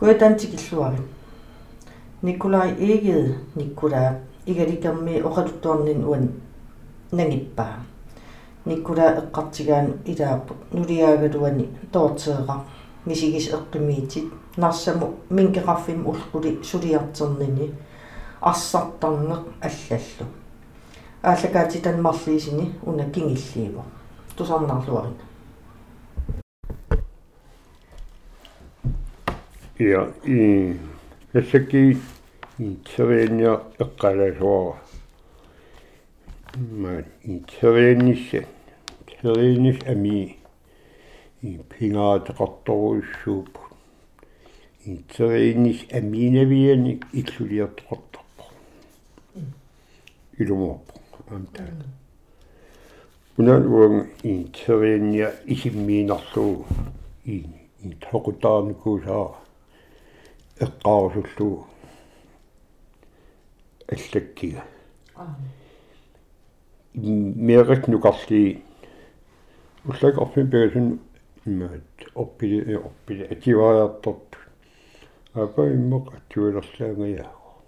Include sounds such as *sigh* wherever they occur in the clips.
kuatantикиллуарин Nikolai Eged Nikula igalitermi oqaluttuarnin uan nangippaa Nikula eqqartigaan ilaappu nuliaagaluani toorteeqa misigis eqqimiitit нарсаму минкеқарфим уллули сулиартэрнини арсартарнеқ аллаллу ааллакаати танмарлиисини уна кингиллииво тусарнарлуарина ja i jossakin itsereeniä eqqalasuara ma itsereenissä itsereenis ami i pingaataqartoruissuup itsereenis aminaviani illuliartoqartarpo ilumorpo amtaat unan uang itsereenia isimmiinarluu i i toqutaarnikuusaa эққарусуллуу аллаккига мерит нукарли уллак орфин пегасун имаат орпили орпили ативаартарт апа иммоқ аттуилерлаангая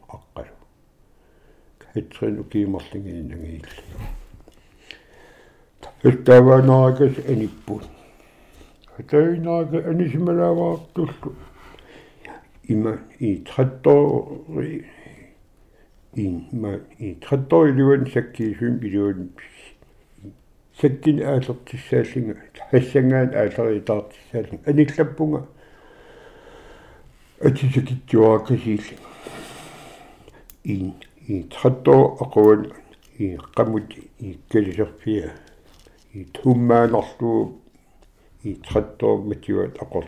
аққалу хэтрин укиимарлингииннагиилли таттаванаакас аниппут хатайнаага анисималааваартуллу има i 30 år i ma i 30 år i livet sakki syn i livet sakkin aallertissaallinga hassangaan aalleritaarsaallinga anillappunga атисакитсуаакасиилли i i 30 år aquan i qamut i kalisерфиа i tummaanерлуу i 30 år matjuat aqor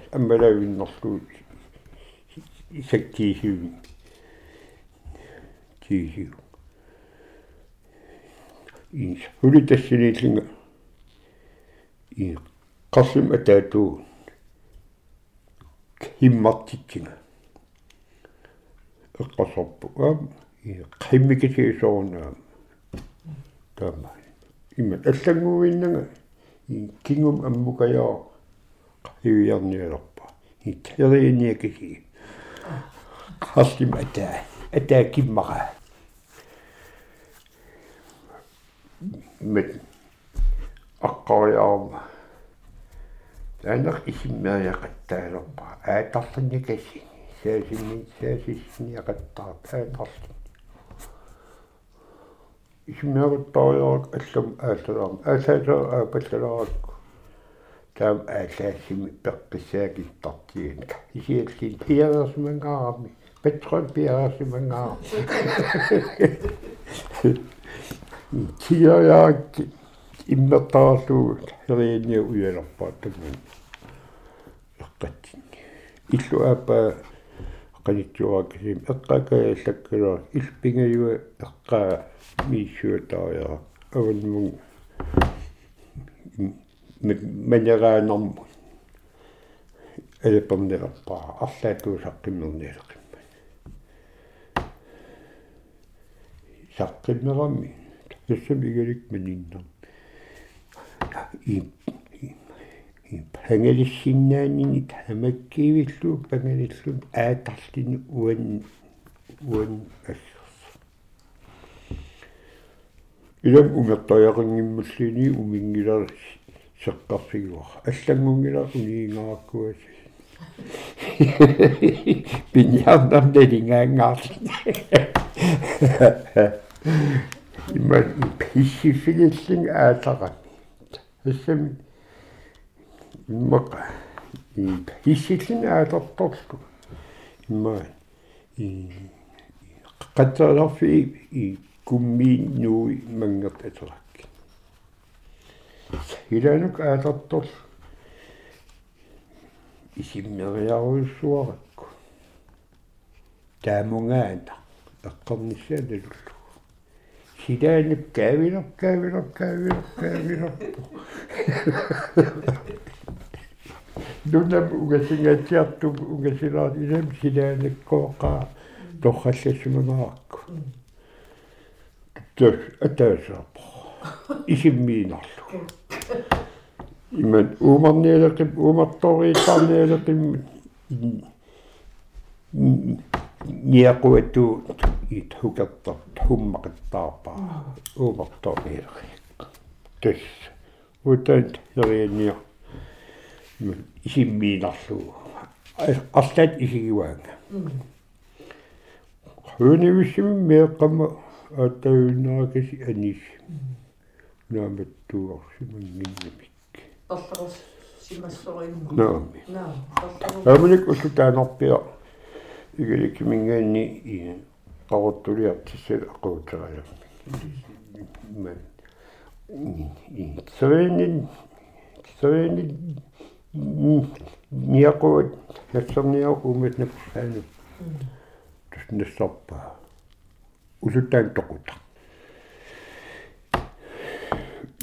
аммалавиннерлуу исактиисиуни тиисиу ис хулитассиниллинга и qassum ataatuun himmartitsinga eqqasarpu aam i qimmikisiisoornaam taama imma аллаггуиннага и кингум аммукаяа қиуиарниалерпа и терииниакиси хастим атаа атаа киммара мет аққариарма таанер исиммааяқаттаалерпа аатарланникаси саасинни саасиссиниақаттаа аатарлан исиммаақаттаариарак аллам ааллалаарма аасаасаа аапаллалааракку таам ааллаассими пеққиссаакиттартиин исиаллин пиарерсимангаарами пиарерсимангаар тиаяак иммертаарлуу херииниа уялерпаат таман эққатсин иллу ааппа qanitsuaakisiim eqqakaallakkala ilpingayua eqqaa miissuutaaria avanmung манераанерму элепернерпаа арлаатуусаққиммерниалеқимма саққиммерами тассамигалик маниннер и и пангелиссиннаанини тамаккиивиллу пангелиллун аатарлини уан уан ассерс илам умертаяқингиммаллини умингилар сеққарфигуа аллангунгила униингааккуас пиньяндам *laughs* делингаангаарлу *laughs* имма писсифилиллин аатарами ассами иммақа и писсиллин аатарторлу имма и qatsalarfi i kummiinnuui mangert aterак иланук аатартор исиммериаруйссуаракку таамунгаана эққарниссааналуллу силаанук каавилер каавилер каавилер каавилер нунам угасингаатиарту угасилаат илам силаанаккооқаа торхаллассумагааракку тус атаасаапо исиммиинарлу иман уумарниалеқим уумартторииттарниалеқим ниақуату ит хукертар хуммақиттаарпаа уумарториерик тэс. Утан ярианниа исиммиинарлуу арлаат исигиваанга хөнивисими меэққама аатаюннаакаси анис. Нааматтуарсимангиннамик Толлерус симассориумма. наами. Наа. амуник уллутаанорпиа игаликимингаанни и qaruttulиартиссал aquuтераламми ман и сэрэнин сэрэнин ниақуат нассерниау уматнап саану туснассарпаа улутаан тоқута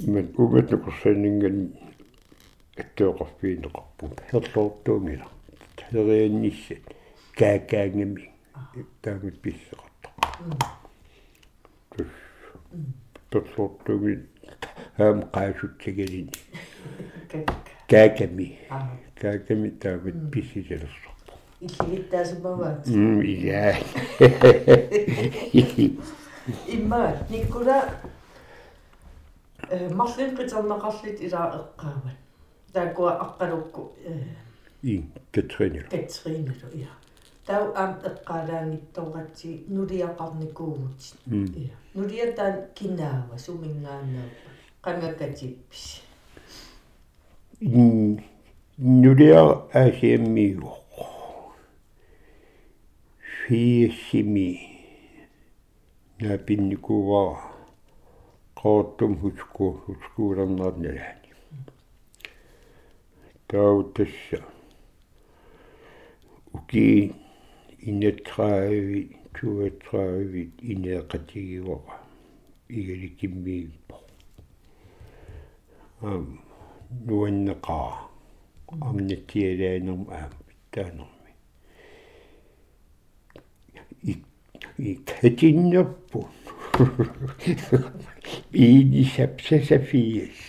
ман уматнап саанинган аттеоқарфиинеқарпут херлоортуунгила херианниссат тусортуги хаам qaasutsigilini кааками. Кааками таамат писсисалерсарпа Иллигиттаасумаваат. м ия *laughs* Имма никкула э марлин қитернеқарлит илаа эққаават. таакуа аққалукку э и катринил катринилу иа тау ам эққалаангитторатси нулиақарникуугут иа нулиатаан кинаава сумингааннаапа қангакатиппис нулиа асиаммиу фиссими напинникуваа qoottум хуску хускуулернаарналаани таутасса уки иннатраави туатраави инеэқатигивара игаликиммииппо ам нуаннеқаа амнатиалаанерм аам таанерми и и катиннерпу *laughs* иини сапсасафиас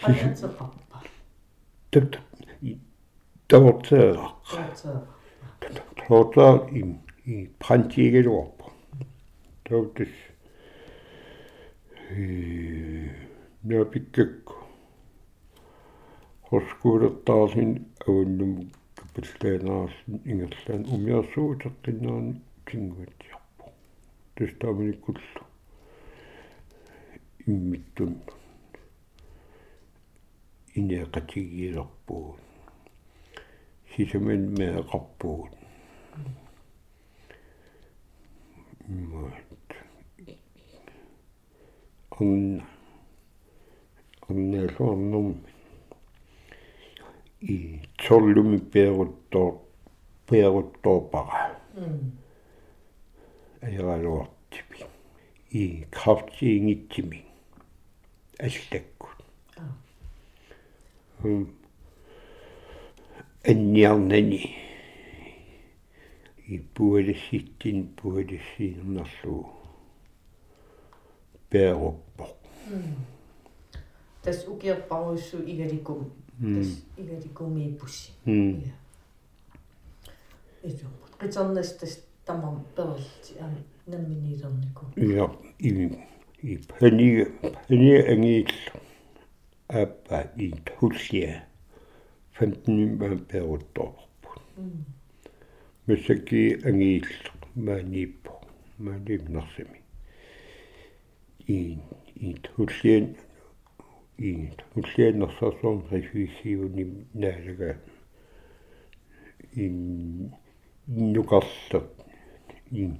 паятеқарпа тот тортера таатаа тортер и и прантигелуарпу тотс э напиккак хоскуулертаарлин авуннум капиллаанаарсин ингерлаан умиарсуутеққиннаани тингуатиарпу тустааминиккуллу иммиттун инеқатигиилерпуут сисаман меэқарпуут мат он оннелуарнум и толлуми перуттоо перутторпара м аяралуартипи и крафтиингитсими аслаккут аа м энниарнани и пуэлисситтин пуэлиссииннарлуу перуппо тас укиерпаруссу игаликум тас игаликумииппусси м иа эжум қитернас тас тамам перилти аа намминилернику ja. I i pæni pæni engel аппа и туллия 15 ман перутторп м месаки ангиил мааниппо маанипнарсами и и туллиан и туллианнерсарсуун рефисиуни наалага ин нукарллер ин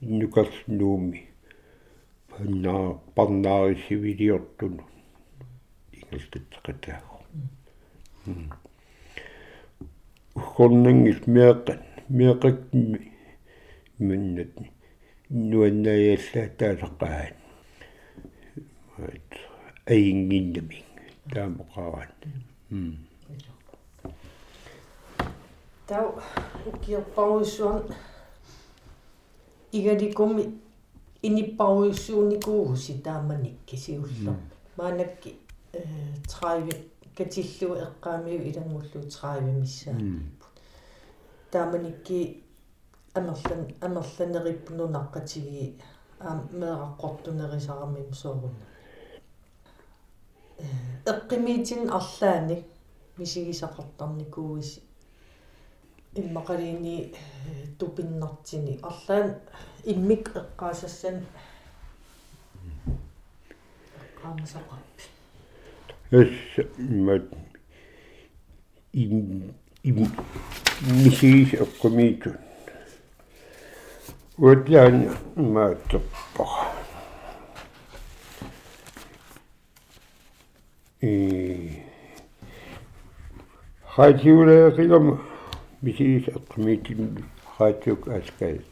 нукарлнууми паннаа парнаарисивилиортуну ингерлтатсеқатаагу ухорнангис меэққат меэқакми миннат нуаннаяллаа таалеққаат ат аингиннами таамоқарат м тау укиерпаруссуан игаликуми иниппаруйуссууникуугуси тааманикки сиуллер маанакки э 30 катиллуи эққаамиу илангуллу 30 миссаа тааманикки амерлан амерланериппунунаққатиги аа меэққортунерисарамим соорунна эққимиитин арлаани мисигисақартарникууис иммақалиини тупиннартини. Арлаан иммик эққаасассан эққаамасақарпи missis op komitun. Utlan maatoppa. Haatiule qilama missis op komitun haatiuk in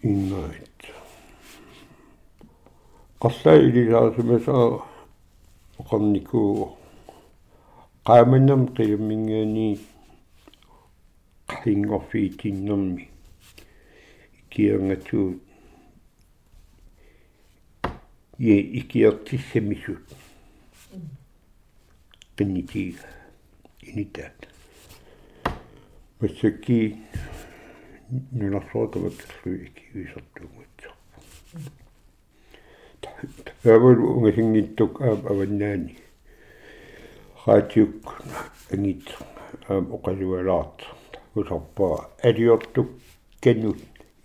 Innaat. Аскаатсарти иннаит qassai ilisaasimasa oqarnikuu qaamannam qiyammingaani qingorfiitinnermi ikiangatuut ye ikiartissamissut qinnitiiga initaat массаки нунарсуутамаккерлуи икиуисартугутсо таавал унгасингиттук аап аваннаани. Хаатиук ангит аам оқалуалаарт усарпаа алиортук канут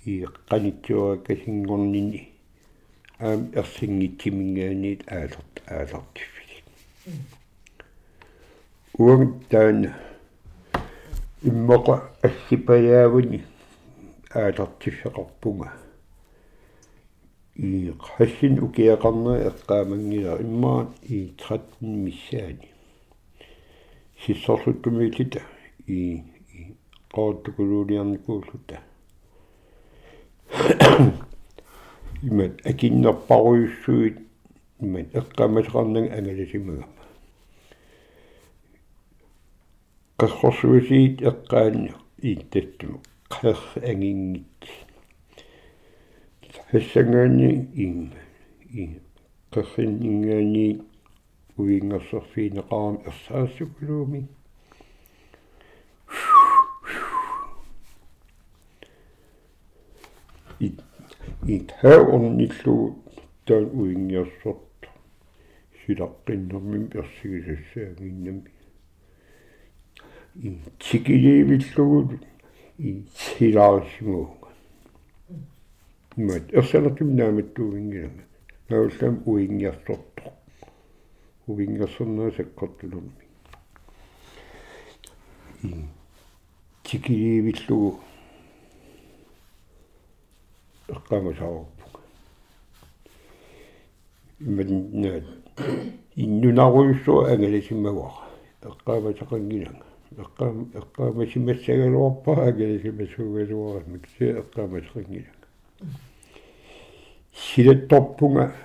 и qanitsuа касингорнини аам ерсингитсимингаанит аалерт аалертиффили. Уанг таана иммоqa ассипаяавуни аалертиффеқарпунга и хассин укиақарнери эққаамангила иммаат и 13 миссаани сиссорлуттумиитита и qaattukuluuliarnikuulluta имат акиннерпаруйуссуит имат эққамасеқарнаг ангаласимагама qassорсуусиит эққаанни ииттаттуму қер ангингит хассангаани ин и қеррин ингаани уингерсерфиинеқарам ерсаассукулууми ит ит хааорниллуу таан уингиорсорт силаққиннэрмим персигисассаагиннами и тикиливиллугут и силаарсимууга мат ерсалатум нааматтууингилама науллам уингиорсорто уингерсернаа саккортулерми и тикиливиллугу эққамасаарпуг иммат иннунаруйуссуа ангаласиммагуара эққамасақангилага эққаам эққамасимассагалуарпаа ангаласимассуугалуара микси эққамасақангилага силатторпунга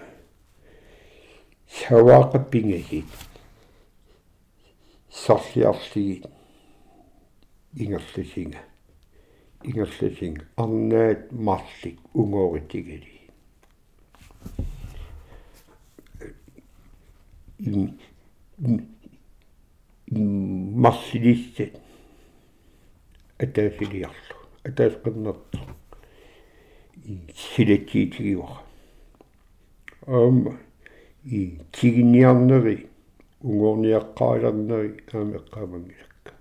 саваақаппингасит сарлиарлигит ингерласинга ингерласинга арнаат марлик унгооритигали ин марсилиссат атаасилиарлу. Атаасқиннерту и силатиитигиуара аама и тигиниарнери унгорниаққааларнери аама эққаамангилакка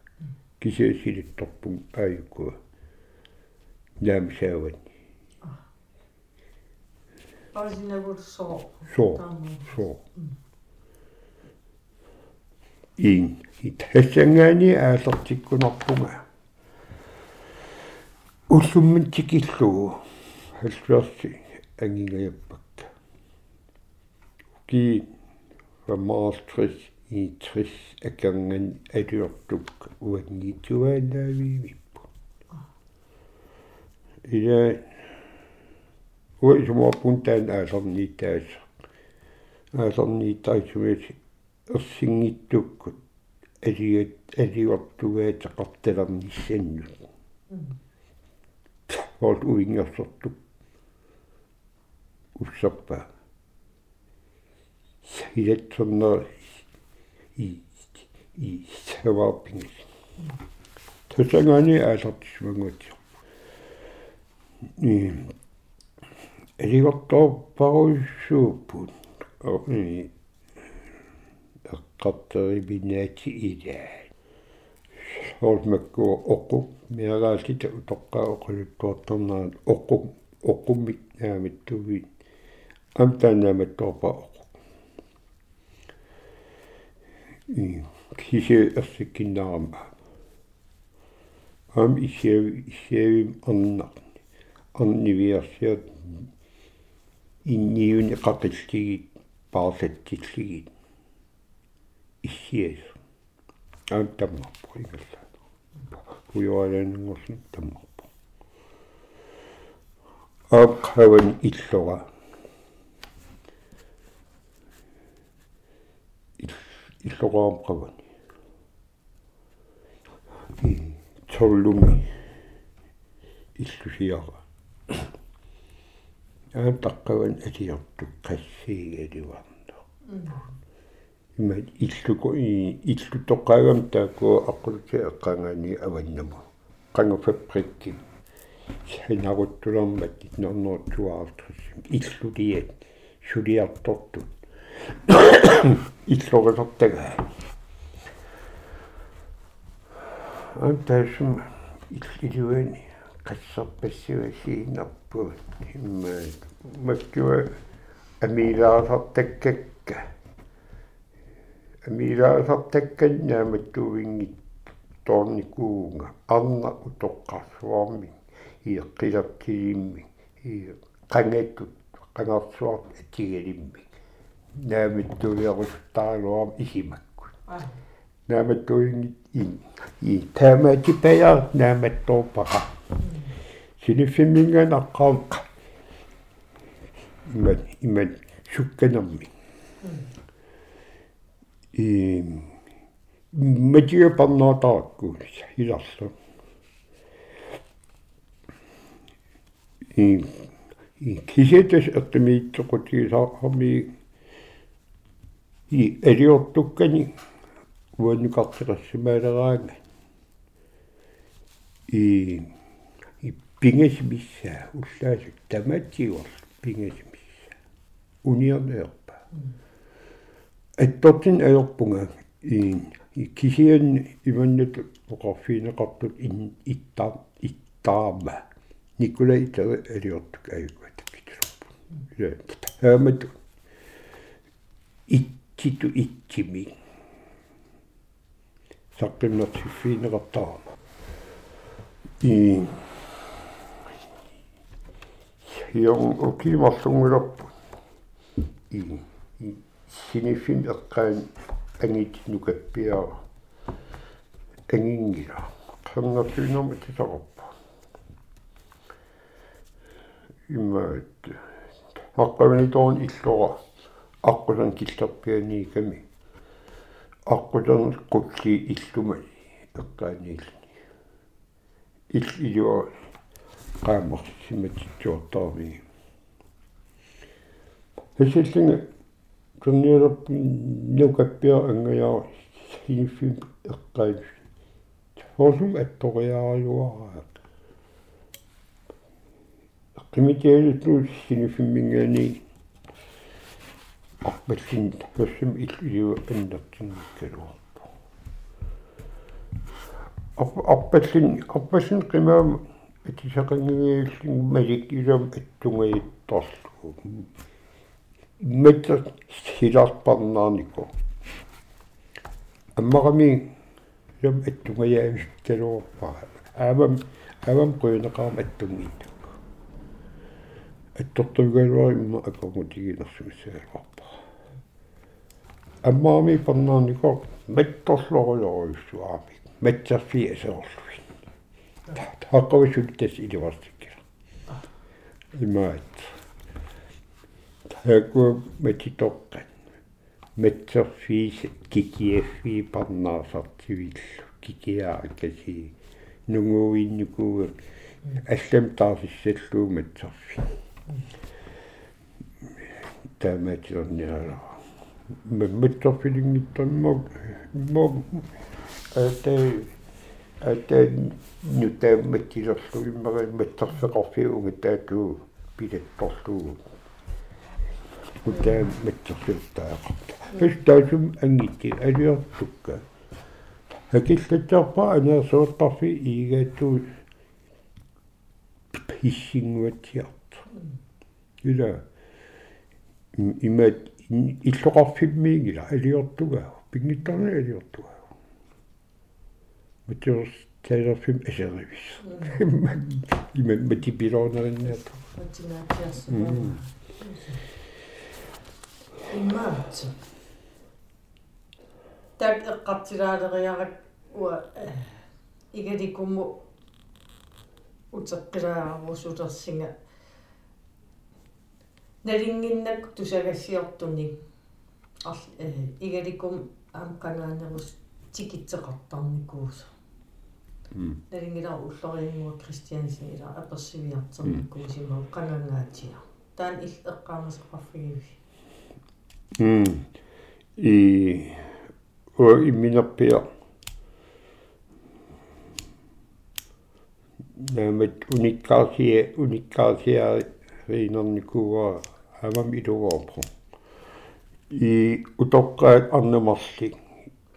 кисиасилитторпун ааюккуа наамсаавани Арсинагул соо. соо соо ин итхэсангаани аалертиккунарпунга уллуммин тикиллугу халлуарси ангигаяппакка ки рамаастрис и трис аканган алуортук уангитуанаавиимиппу ила уисумаппун таан аасерниитаас аасерниитаисумис ерсингиттуккут алиат алиортугаатеқарталерниссаннут вот уингерсортук уссерпа силатсернер и и саварпингис тусангани аалартисмангуутио и элигорторпаруйссууппут и эққартери бинаати илаа соормакку оққу миагааллита утоққаа оқулуттуарторнаа оққу оққуммик наамиттуви амтаанааматтуарпа оққу и кисе ассиккиннаарама ам исеви исеви анна. Аннивиарсиат инниуни qaqillигит paarlattillигит иссиас аам таммарпу игалла уйуалаангорсин таммарпу аап хаван иллора иллораам qavani tollumi иллусиара аам таққаван атиартук qassiigaluarna има иллуко и иллутоққаагам таакку аққулти эққангаани аваннама қангуфаприкки хинаруттулермат 1952 иллутиат сулиартортут иллорисортага антаашум иллилуани qassarpassivasiinarpuut immaat makkua amilaasartakkakka amilaasartakkannaamattuvingit toornikuunga arna utoqqarsuarmi ieqqilakkilimmi ii qangattut qangarsuart atigalimmi naamattuiarustaluam isimakkut naamattuingit ин и таамаатипаяар нааматтуупаqa синиффиммингаан аққааққа имат имат сукканерми и матига парнаатаакку иларлу и и кисетас эттимиитсоқутигисаарми и элиортуккани уаннукартеқассимаалераага и и пингасмисса уллаасак тамаатсигор пингасмисса униорнеерпа аттортин аёрпунга и и кисиан иваннат оқарфиинеқартут ин иттаа иттаама николай таа алиортук аюкатаккитсорпу я таамат иттиту иттими саққимнертиффиинеқартарама и юм окимарлунгулерпу и и синифин эққаан ангит нукаппиара ангингила қангартуинерма тисақарпу иммаат аққавани тоон иллора аққусан киллерпианиками аққутан қулли иллумани эққаанииллани ил илуа qaammarsimatittуортарми хэсэллинга кэрниерп нукаппиа ангаяа синиффим эққаи хоосум атториаариуараа qimitialutlu sinifimmingaani арпаллин тассам иллиу аннертинниккалуарпу арпаллин арпаллин qimаам атисақангииллин малик илам аттунгайитторлу метта хиларпарнаарнико аммарами лам аттунгаяавитталуарпа аавам аавам қуинеқарма аттунгиинна аттортугалуари имма аккумутигинерсумиссаалуарпа аммаами парнаарнико матторлорулоруйссуаами матсарфи асоорлуин тааққависултас иливарсиккила имаат. Таакку матитоққан матсарфиис кикиаффи парнаасартивиллу кикиаакаси нунгуинникууг аллам таасиссаллуу матсарфи таамаатиорниара мэммэтторфилингиттаммаг мог э атаан нутаамматилерлу иммери маттерфеқарфиуга таатуу пилатторлуу утаамматсерлуттаақарта пистаасум ангитти алиортукка хакиллатсарпа анаасуоттарфи иигааттуу писсингуатсиарт ила имат иллоқарфиммиигила алиортугаа пигниттарна алиортугаа матиорс таилерфим асеривис има матипилоонериннаата матинаатиарсу имаатсу так эққартилаалериарак уа игаликумму утеққилаарусулерсинга налингиннак тусагассиортуник ар игаликум аам канаанерус тикитсеқартарникуусу налингилар уллориингуа кристиансин ила аперсивиартерникуусимаа канангаатиа таан ил эққаамасеқарфигиви м и о имминерпиа намат униккаасие униккаасиа ринерникуа амам илугоопро и утоққаат арнамарли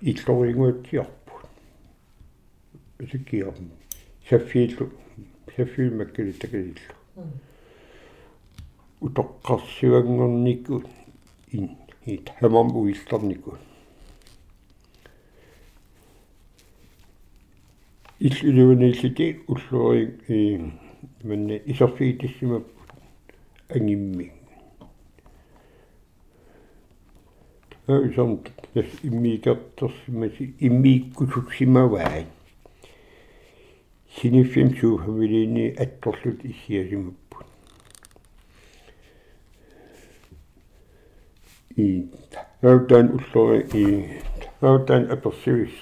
иллорингуатсиарпут сиккиарм саффииллу саффиимаккали такалиллу утоққарсивангорнику ин ит хамам уилларнику иллулууниллити уллуори и манне исерфиитиссимап ангимми аюсан тас иммикертерсимаси иммииккусутсимаваа синиффим суухавилини атторлут иссиасимаппут и таутан уллури и таутан аперсивис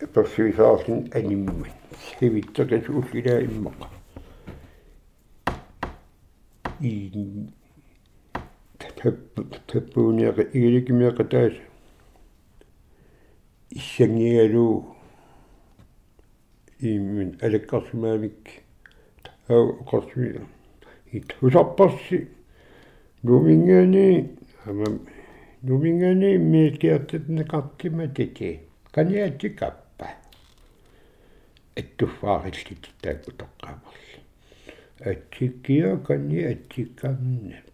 аперсивисаарлин анимман сивиттакас уллилаа иммаqa и таппуuniaqa игиликимиаqa таас иссангигалуу иммин алаккарсимаамик. Таа оқарсуи и тусарпарси. Нумингани ама нумингани миикиартитнеқартиматити каниатикаппа аттуффаариллит таакутоққаамарли атсиккиа канни атсиккарнап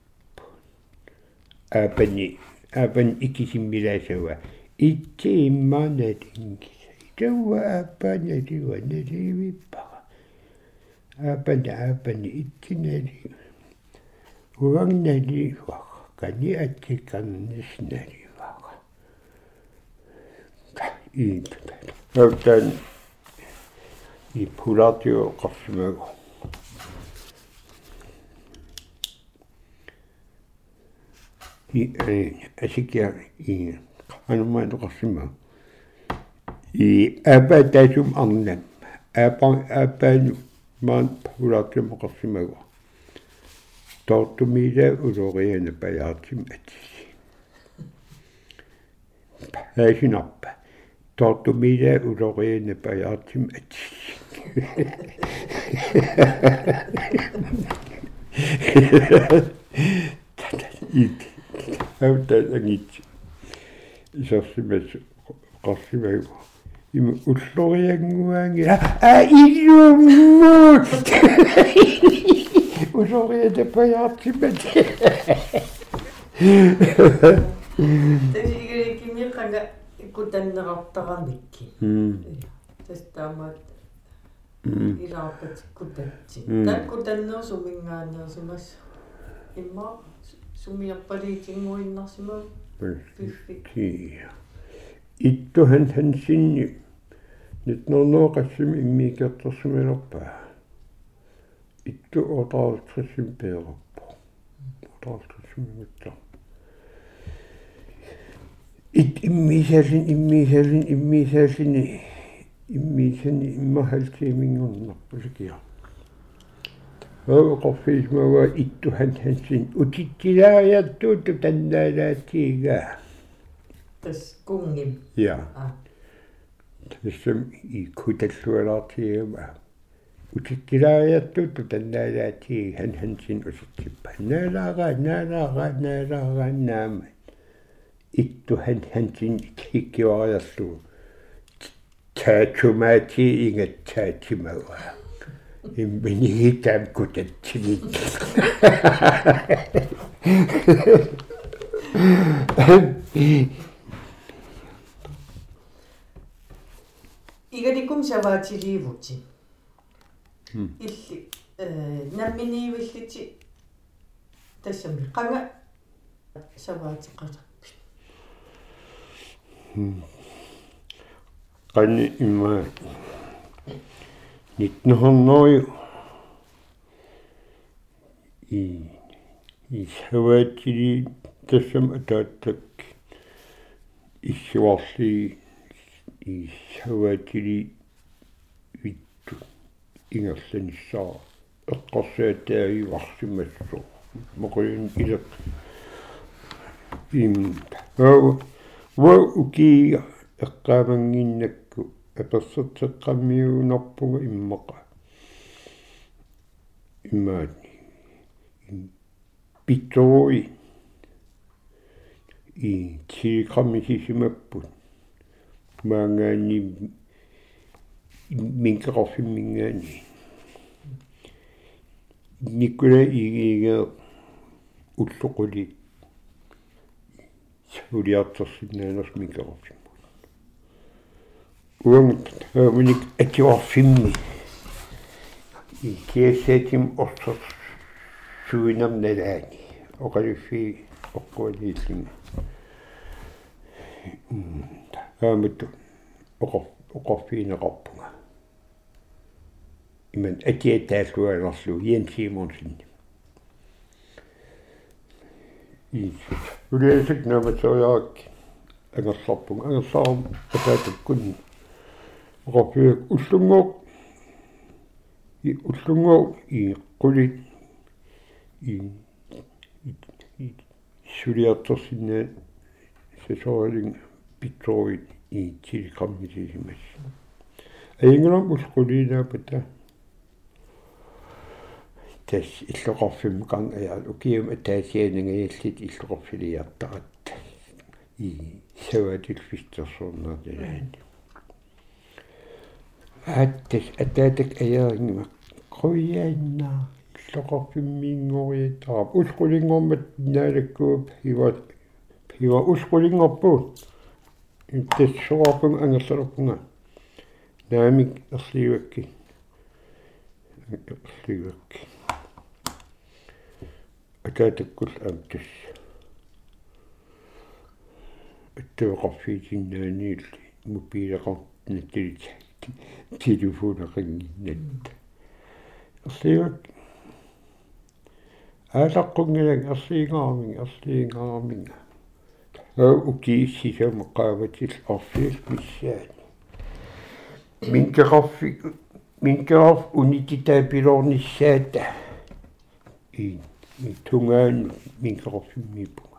апани апан икисиммилаасава итти иммаанатингиса итауа аппааналива наливиппара апан апани иттинали уангналиваа кани аттиккарнисналиваа и тан и пулатио qarsimagu и асикиа и анумаан тоқарсима и апатасум арнам апа апану маан пулаатим оқарсимагу тортумида улориана паяатим атси паасинарпа тортумида улориана паяатим атси ит autanagitsu. Isarsimets qassimagu. Ima ullorianguangila a ilummu. Aujourd'hui, *laughs* était pas yartimate. Täsikilikinirqanga kutannerartaramikki. Mm. Tästäamaat mm. ilaarpat kutatsi. Mm. Сумиарпалиикингуиннарсима пиффи иттухан хансинни нитнернооқассими иммиикертерсимилерпаа итту отаалтриссим пеераппо отаалтриссимигутта ит иммисалин иммисалин иммисалини иммисани иммахалтиимингорнарпусикиа Høgqorfiismaga ittuhan hansin utittilaajattuut tannaalaatiiga tas kungim ja тассам и куталлуалаартиама утиккилаариаттут таннаалаати хан хансин уситсиппа наалаага наалаага наалаага наама итту хан хансин хиккиориарлу таатумаати имбиниги тааккутатсигит игаликум саваатилиивути илли э, намминиивиллити тассами қага саваатеқатарпи қани има 1900 i i Savaatili tassam ataattak issuarli i Savaatili vittu ingerlanissaa eqqarsaataagi varsimassu moqulun ileq im wa wa uki eqqaamanginnak аперсертеққаммиунарпуга иммақа иммаани. Питтори и тиграммисисимаппут маангаани минкеқарфиммингаани. Никула игига уллоқули сулиартерсиннаанерс минкеқарфиммут уамт хамник атиорфимми и кесетим орсер суинам налаани оқалиффи оққуалииллинга аамат оқор оқорфиинеқарпунга иман атиатааллуалерлу Jens Simonsen и улиасик наматсояак ангерларпун ангерлаарум атаатаккун Оқорфиак уллунгоо и уллунгоо и қулит и сулиартерсинаа сесоолин питроит и тилкаммисисимас аингерам усқулинаапата тас иллоқарфим кан ая укиум атаасианангаяллит иллоқарфилиартарат и саватил аттас атаатак аяарингма қуяаннаа иллоқарфиммиингориатаа усқулингормат наалаккууп хиват хива усқулингорпуут тассоорпун ангерлерпунга наамик ерлиуакки. Ерлиуакки. Атаатаккул амтус аттуоқарфиитиннаанил мупилеқартнаттилит телефонеқингиннат ерлиуак аалаққунгилак ерлиингаармин ерлиингаарминга укииссисамеққааватил орфиус миссаани минкеқарфи минкеқарф унититаапилорниссаата и тунгаан минкеқарфиммиппуга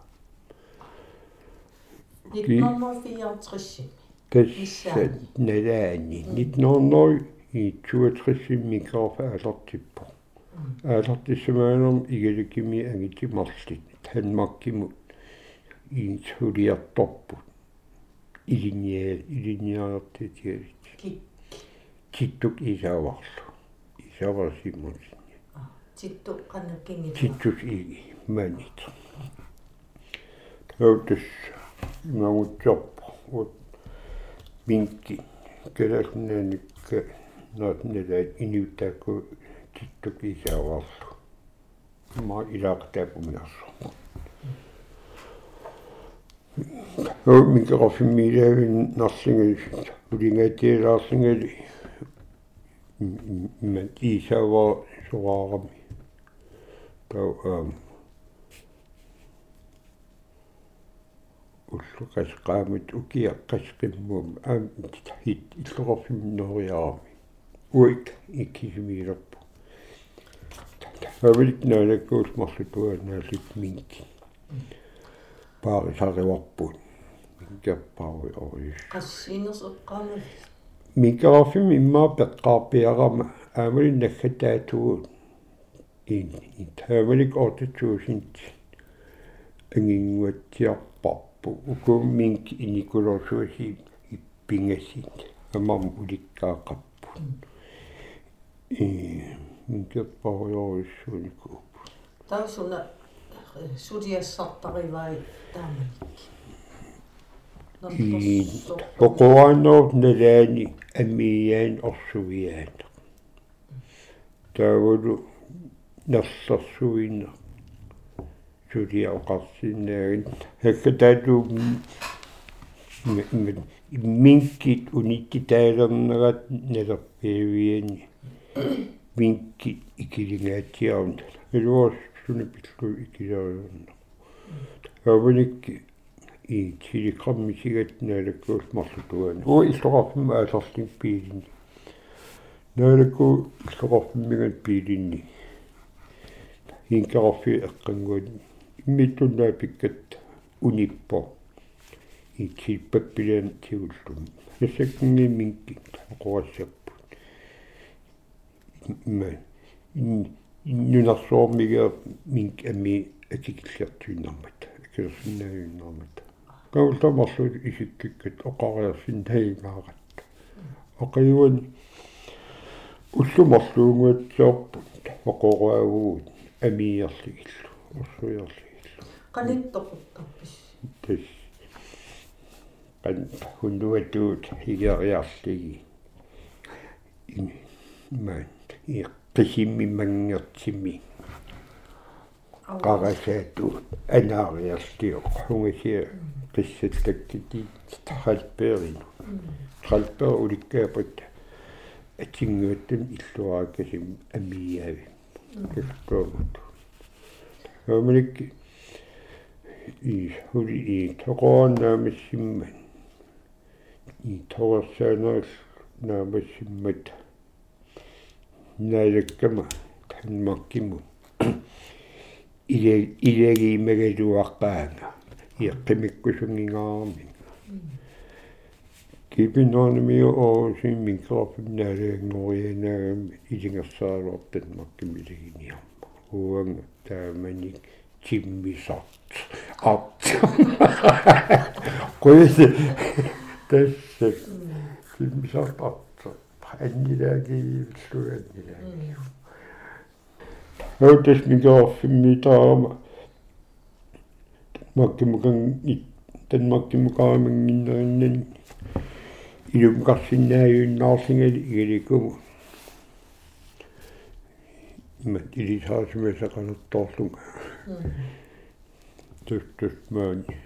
1964 тасса налаани 1900 и 62 минкеқарф аалертиппо аалертиссамаанерм игаликими ангитимарлит танмаккимут иинсулиарторпут илиниа илиниаартитиалит титтук исааварлу исааварсиммутинни титту канаккинги титтус иги манит таутас нагутсорп вот минки кэлэрнэникка наатнэлаат иниутаакку титтук исааварлу ма илаaqtaapumиарсу микрофимилаавин нарлингали улингаатиалаарлингали ман исава сораарами тау аам уллукасqaamut укиаққасқиммуум аам хит иллуқорфимнериарами уик иккисимиилерпу тавилт налаккуус марлутуа наалит минки паари сариварпут кеппаари ори qassiinerseqqaama микрофим иммаа пеққарпиарама аамали наггатаатугу ин тавалик ортучуусинт ангингуатсиарпарпу укуумминки иникулорсуаси иппингасит амам уликкаақарпу и минкеппариориссуунику таусуна сулиассартаривай тааманик и оқуааннерут налаани аммияан орсувиаана таавалу нерсэрсуина сулиа оқарсинаагин хаккатаатуу минкит унитти таалернерат налерпиавиани минки икилингаатиарун илуос суна пиллу икилариорна аваникки i telegram sigat nalakkuus marlutuan u иллоqarfim aasorling piilinni naalakku иллоqarfimmigat piilinni hinkarfi eqqanguat unippo i tilpappilan tiullum nassakkingi minkki qorassapпут имма нунарсоормига минк ами атикиллиартуиннармат акерсиннааюннармат каултамарлу исиккиккат оқариарсин таимаагат оқиуан уллумарлуунгуатсоорпут оқоруагуут амиерлигиллу орсуярлигиллу қалиттоқуттарпис тас кан хундуатуут хигериарлиги ин маант и қисиммимангертими қарасаату анаариарлиоқ хунгасиа qissallakкити тралперин тралпер уликкаапат атингуаттан иллуааккасим амиаави кэфтоомут амлик и хули и тоqoannaamissимман и торсаанаал наамассиммат наалаккама танмаккиму. *coughs* Иле илегиимагалуаққаанга иэққимиккусунгингаарми кипиноонмиу оосин микрофоннаалаангорианаагами илингерсаалуартан маккимилигиниарма уанга тааманик тиммисарт арт qoyse tässä tиммисарт арт аннилагиивиллуаннилаги Hörtes микрофиммитаама маккимукан тан маккимукаамангиннериннани илум карсиннааюннаарлингали игиликуму имат илисаасимасақанерторлунга тустусмаани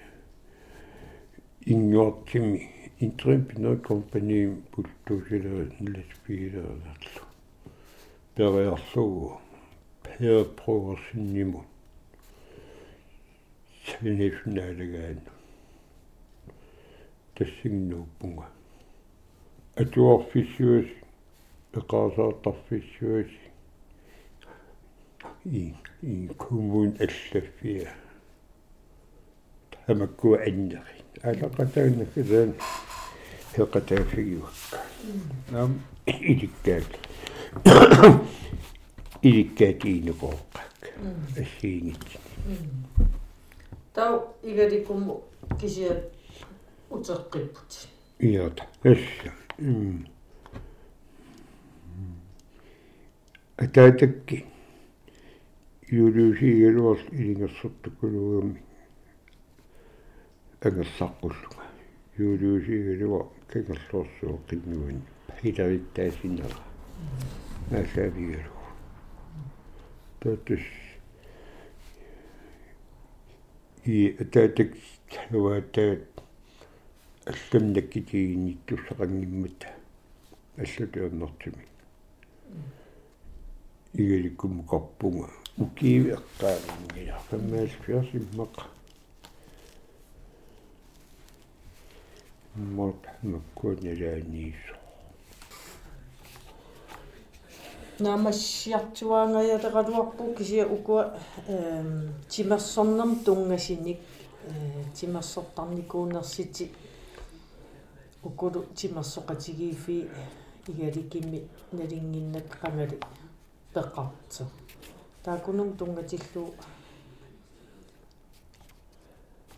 ингортими интрипно компани пултусилерат ласпиилернарлу периарлугу перпрогорсиннимут синифнаалагаан тассигнууппунга атуарфиссуас эқаасаартарфиссуас и и коммун аллаффиа тамакку аннери. Алақатааннаккаан хеқатаафигиуакка нам иликкаат иликкаатиинукооққак ассиингит тау игаликумму кисиа утеққиппут иата асса м атаатакки юлюсигалуарл илингерсэртуккулугами агерлаққуллуга юлюсигалуа кагерлуорсуоққиннуани хилариттаасиннера наасаавигалу татис и атаатак таваатаат алланнаккитигинниттуссақангиммата аллатуернэртими игаликкум карпунга укииви эққаамингила фаммаас фиасиммақа мот маккуунилааниисо наамассиартуаангаятералуарпу кисия укуа эм тимерсорнерм тунгасиник э тимерсортарникуунерсити укулу тимерсоқатигиифи игаликимми налингиннаккамали пеққарту таакунум тунгатиллу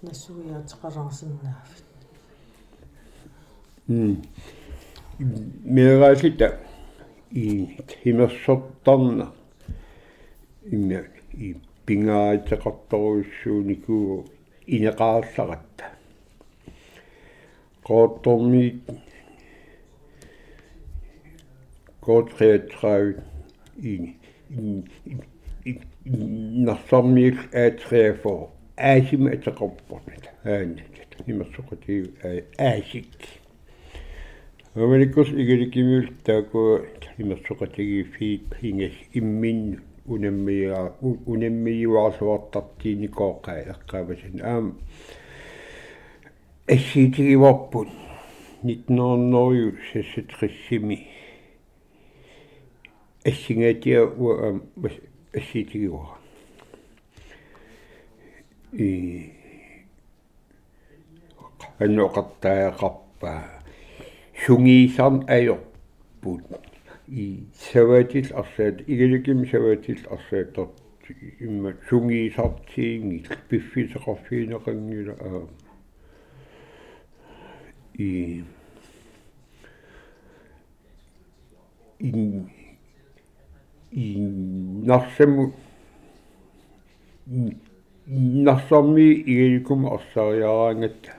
нассуиаатеқаларсиннаафит м мераалита и химерсортарна имма и пингаатеқарторуссууникуу инеқаалларатта qoortormi qoortreatraavi i narsarmiik aatreafo aasima ataqorpornat aanat nimmersoqatiu aasik Amerikos igelikimiul taaku nimmersoqatigi fiit hingas immin unammiya unammijuarsuartartiini qooqaa eqqaavasan aam ассиитигиварпут 1900 сассатрissimi ассингаатиа уа ассиитигивара и анноқартаақарпаа сунгиисарн аёрпут и саватил арсаат игаликим саватил арсаатор имма сунгиисартиингил пиффисеқарфиинеқангила аа nasemu nasami ielikum assariaraangata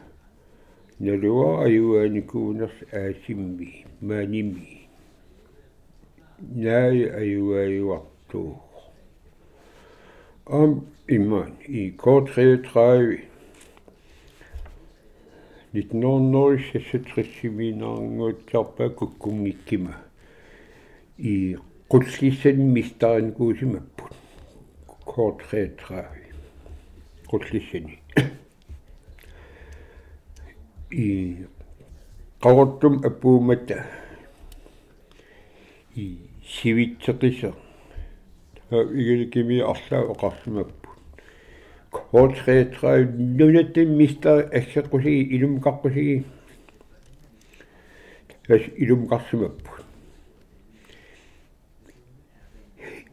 nalua ayuaanikuunas aasimmi maanimi naai ayuaayuartuuq om iman i K33 1960 seminangotarpa kukkumnikkima i и код 33 1906 куккунгиккима и qullissan mistaarinkuusimapпут коортретраави qulлissani и qawrtum appuumata и сивитсеқиса игиликими арлаа оқарсимаппу коотретраа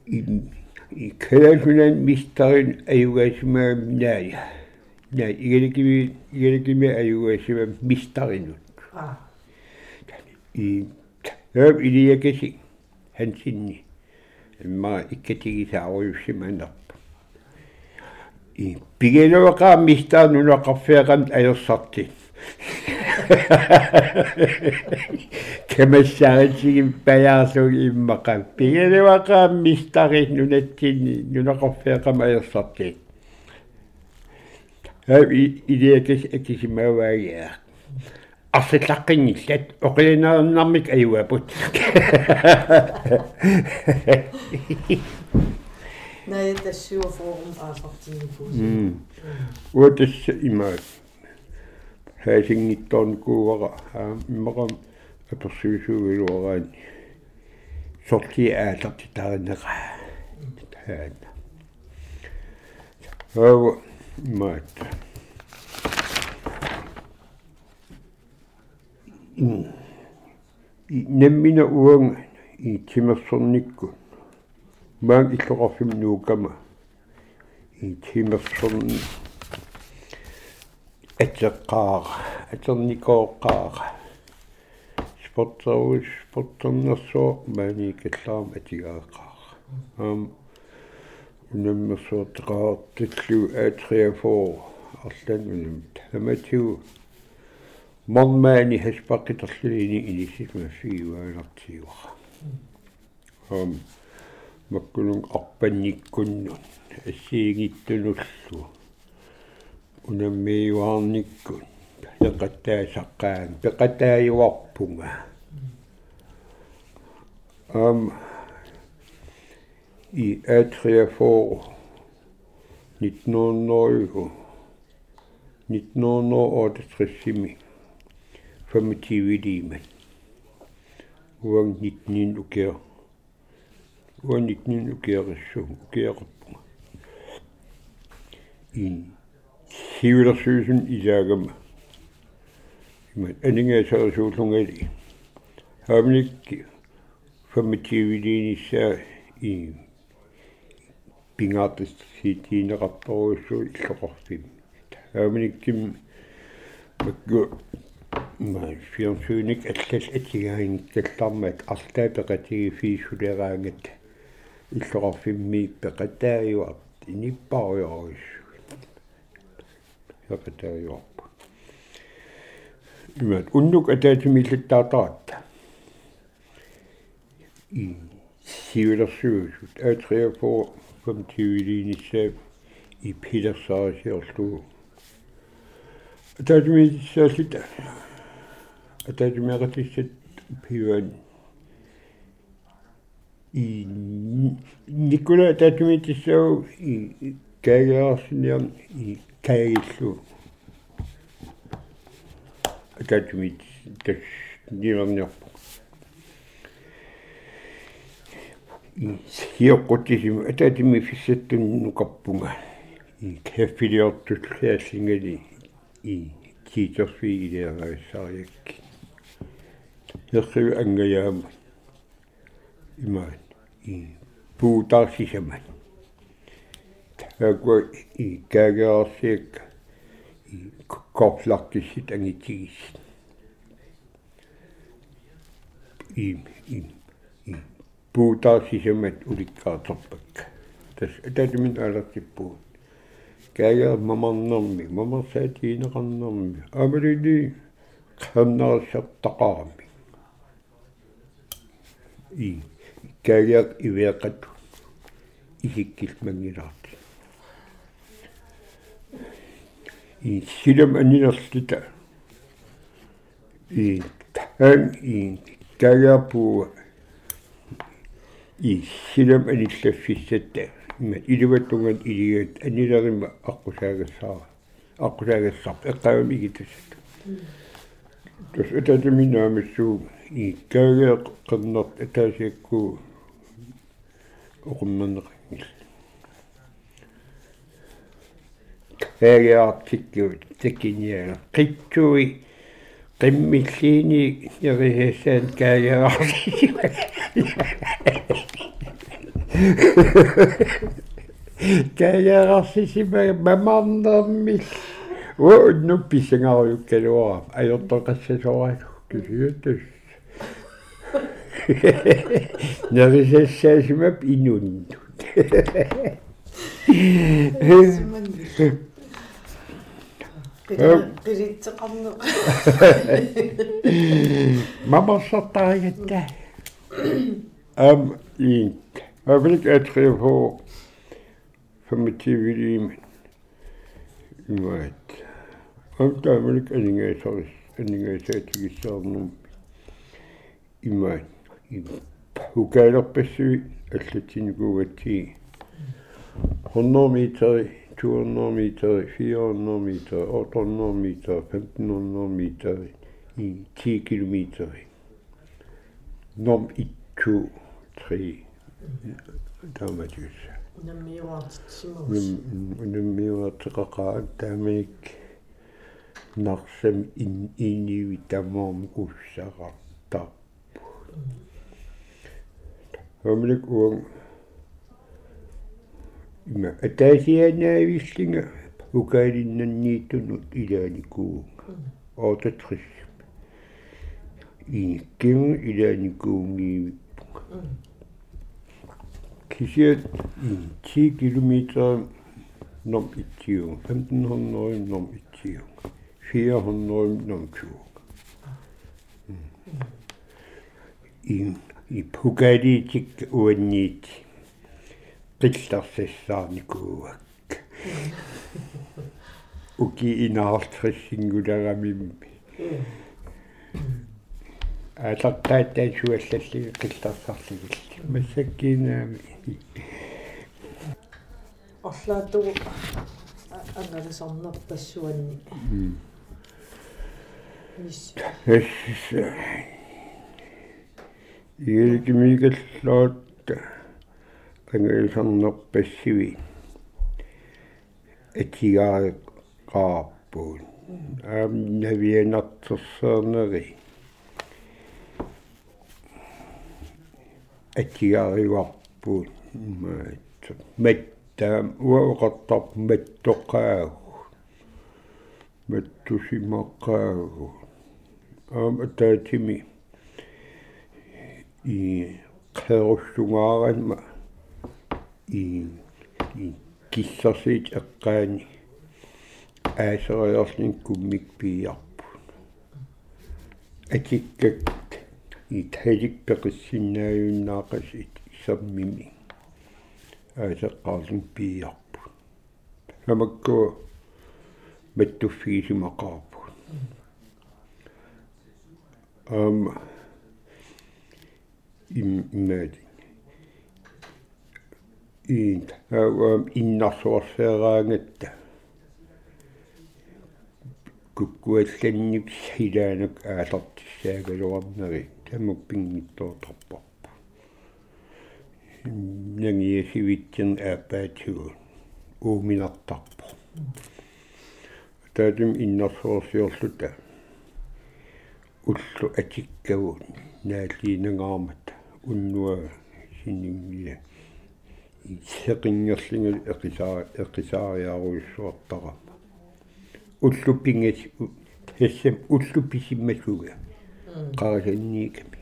нунаттин миста ассеққусиги илумкаққусиги ас илумкарсимаппу и и кэлэхунан мистарин аюгасимаа наая наа игеликими игеликими аюгасима мистаринут а. И ев илиякеси хансинни имма иккатигисааруйуссиманер i pigeloqa mista nunaqarfiaqan ajersarti кемассааритсигим *laughs* паяарлуг иммаqa пигелеваqa мистари нунатсини нунақарфиақам аерсарти ави идеякис акисимаваагиа арсиллаққингиллат оқилинаарнармик аюапут Nej, der syver forum aafaqtigipuus. Uatassa Imaat. Haasingittornikuuvara imaqam apersuisuugiluaraani. Sorti aallerti tarineqa. Taana. Hawa imaat. Nemmina uanga i timersornikku маан иллоқарфим нуукама и тимерсэрн атеққаара атерникооққаара спортсаус спорттернерсоо маани каллаарма атигааққаара аам унаммерсуутеқаартиллу аатриафоо арлан унам таматиу монмаани хаспаққитерлини инисима фигуаанартиуара аам маккулун арпанниккуннут ассиигиттунуллу унаммиуаарниккун пеқаттаасаққаан пеқатааюарпунга ам и атриафоо 1900 1968 25 limen uang 19 ukea уаникнин укиарissuu укиақарпуга ин хивилэрсуусун илаагама men aningaasarisuullungali haamnikki fammittiiviliinissaa i pingaartis siitiineqartoruussuu иллоqorfimmi haamnikkim makku ma fiorsuunik allal atigaangikkallarmat артаапеqatigi fiissuleraangat иллоqorfimmi peqataayuart inipparuyorussu peqataayuarpu imat unnuk ataatimillattaataratta i sivilersuusut A3 kom tivilinissa i Petersarisiorlu ataatimissaassit ataatimiaqatissat pivan i Nikula ataatimitissau i kaagearsiниam i kaagillu атаатумит тас нилерниарпу хиоққутисиму атаатими фиссаттун нукарпунга и каффилиортуллааллингали и титерфи илиагаиссариакки ерсиву ангаяама имаан и пуутаарсисаман тааква и каагеарсиакка и korplakkisit angitigisit им им. Им puutaasisimat ulikkaartorpakka tas atatimin alaqsippuut kaaga mamarnermi mamarsaatiineqarnermi amalili qamneriссартaqarami и каагаак ивеэқат исиккил мангилаарти и силам анинерлита и таан и каагаапуу и силам аниллаффиссатта има иливаттунган илигат анилерима аққусаагассаа аққусаагассарп эққавами гитассат тос этатаминаамиссуу и каагаақ қернерт атаасиакку оқумманеқангил каагаартиккуут такиниаа қитсуи qimmillaini nerihassaan kaagaarsiima kaagaarsiima mamarnermill уунну писангаруйуккалуара ajortoqassasораалу кисиутас нерисассаасимап инунну qilitseqarne mammassartarigatta am int avlik atrivo 25 limen imait am tamlik aningasaris aningasaatigissaarnum imait hukailerpassui аллатсинукугатсиги Naturnomitai, Vianomitai, Autonomitai, Femtonomitai, Tikilomitai. Nom itu, tre, tamadus. Namiwatqaqaat tamik narsam inivi tamaam ussaqartarpu. Hamlik uang има атаасианаавиллинга укаалиннаннииттунут илааникуунга оотатрис иниккиу илааникуунгиивиппунга кисиат 10 км ном итсиу. 1500 ном итсиу. 400 ном чуу. И и пугаалиитик уанниити qillarsassаарникууак уки инаартриссингулагамимми атартааттаан суаллаллиги qillarсарлигилли массаккинаами орлаатугу ангалисорнерпассуанни эс иилкимигаллаат qangilisarnerpassivi атигаариққарпуун аам навианартэрсэрнери атигариварпуут маат маттаам уаоқартар маттоқаагу маттусимаққаагу аам атаатими и қеруссугааранма и и киссерсиит эққаани аасериарлин куммик пиарпу атиккак i таликпеқиссиннааюннаақасит исаммими. Аасеққарлун пиарпу самакку маттуффигисимақарпу ам иммаат аам иннарсуарсеераангатта куккуалланник хилаанак аалартиссаагалуарнери тамук пингиттоорторпарпу нангиасивитсин аапаатигу ууминартарпу таатим иннарсуорсиорлута уллу атиккавун нааллиинангаармат уннуа синниммия сеқингерлингал эқисаа эқисаариаруйссуартарама уллу пингас тассам уллу писиммасуга qaasанниками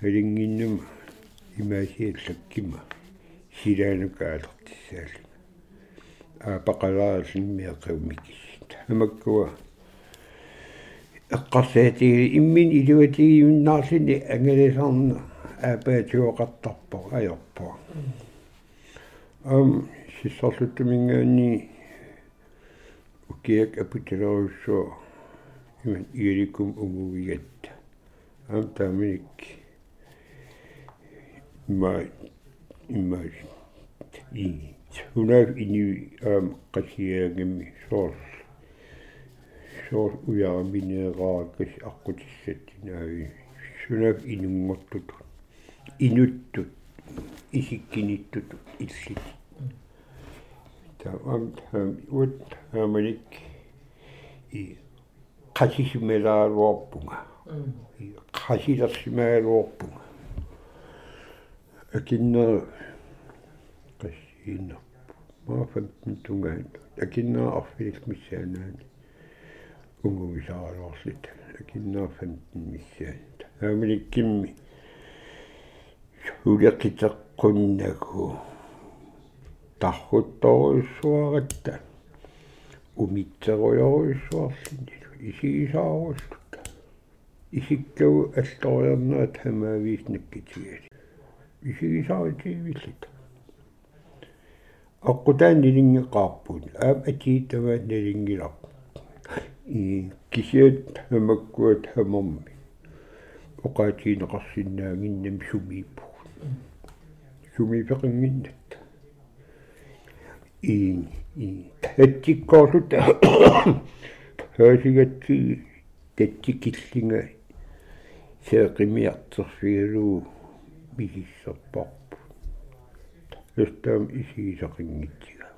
алингиннум имаасиаллаккима. Силаанукаалертиссаали аа пақалаасинмиаққавмикис тамаккуа эққарсаатиги иммин илуатигиуннаарлини ангалисарна аапаатиоқартарпо аёрпо ам сиссорлуттумингаани укиак апутилеруссуа иман иерикум угуигатта ам тамик ма имаж и сунав ини ам qasiaagami соорс соорс уяаминеераакас аққутиссатинаави сунав инунготтут инуттут исиккиниттут иллит таам таам ут хаманик и qasismelaluarpunga qasilersimaaluarpunga akinna qassiinna maafantin tungaan akinna arfilik missaanaani ungumisaaluarlit akinna fantin missaanta aamilikkimmi huleqiteqqunnagu tarruttoruissuaratta umitserujoruissuarlini исигисааруллут исиккагу аллориарнаат хамаавииснаккитигали исигисааритигивиллит аққутаан нилингеқарпут аам атииттаваат нилингилар. И кисиат хамаккуат хамерми оқаатиинеқарсинаагиннам сумииппу сумипеқингиннат и и таттиккоорлут хаасигатси татсикиллинга сеэқимиартерфигалуу мисиссерпарпу эстаам исигисақингитсигау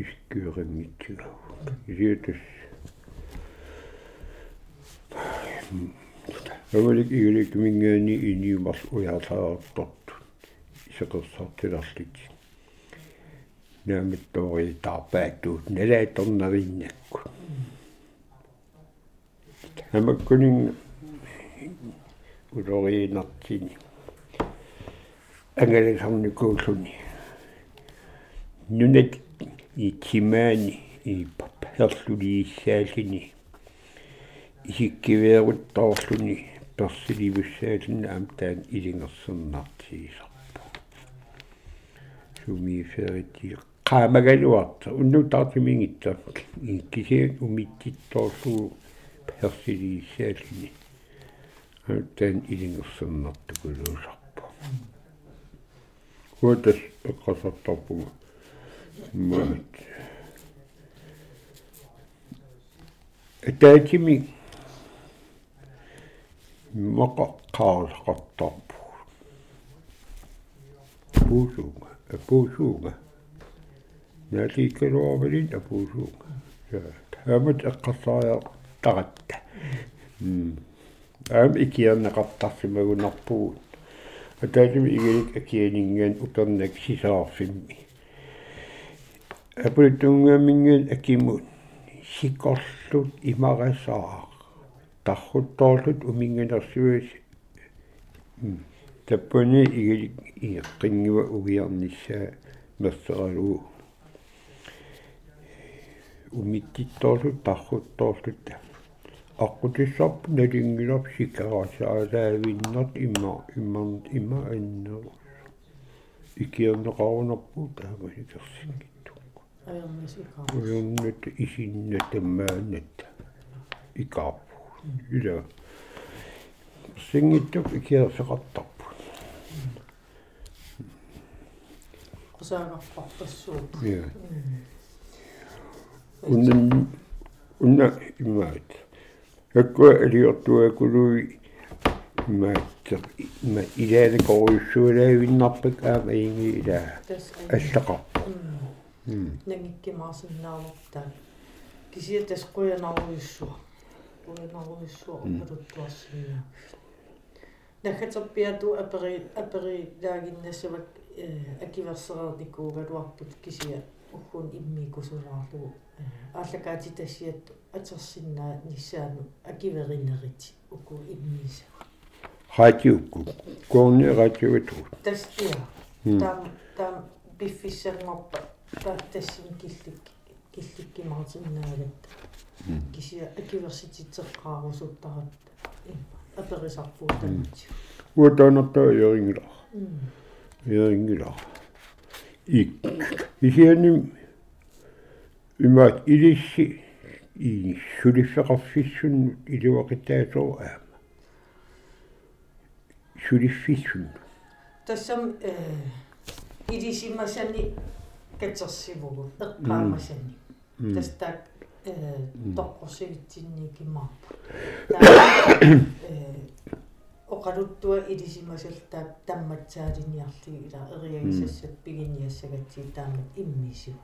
искуэрингитсигау исиутас Авалик игелик мингаани иниумарс уяалааарторту исеқерсартиларлит наамиттори таарпааттуут налааторнавиннакку хамаккунин улориинартини ангаласарникууллуни нунат и тимаани и перлулииссаалини исиккивееруттоорлуни персиливуссаалинна амтаан илингерсернартиисарпу сумиферити qaamaгаluarta уннутаартимингитта кисиан умиттитторсуу персилииссаалини аттан илингерсэрнартукулуусарпу хуутас эққасартарпуга маат атаатими мақа qaarlaqartarpu puusuunga puusuunga нааликкалуарвалин апуусуунга таамат эққарсариа таратта м аам икиарнеқартарсимагунарпугут атаасими игилик акианингаан утернак сисаарфимми апултунгааминган акимут сикорлут имарасаа тархуттоорлут уминганерсуис таппуни игилик иэққингуа угиарниссаа мерсералуу умиттитторлут тархуттоорлут аққутиссарпу налингилар сикарасаалаавиннерт имма иммар имма аннерус икиернеқарунарпу таамасикерсингитту аернасикаа уйуннат исиннатаммаанат икаарпу ила сингиттук икиерсеқартарпу qusaagarpartassuut я уннан унна имаат аккуа алиортуакулуи имааттер има илаана коруйссуалаавиннарпак аама инги илаа тас аллақарпу нангиккимаасиннаавартаа кисия тас қуянаруйуссуа қуянаруйуссуа упалуттуарсинаа нахатерпиату апери апери лагиннассавак акиверсерерникуугалуарпут кисия уггун иммикусулаарлугу ааллакаати тассиатту атерсиннаа ниссаану акиверинерити уку иммисава радиукку коорни радиуату тастиа. Таам таам биффиссангорпа тааттассин киллик килликкимартиннаагалатта кисия акиверсититеққарусуттаратта аперисарпуу тамати уатаанартаа йорингила йорингила ик. Исианим имаат илисси и сулиффеқарфиссун илуақитаасоо аама. Сулиффиссун тассам э илисимасани катерсивугу эққаамасани тастаак э тоққорсивитсинни кимаарпу э оқалуттуа илисимасалтаак тамматсаалиниарлиги ила эриагисассат пигиниассагатси таамат иммисиу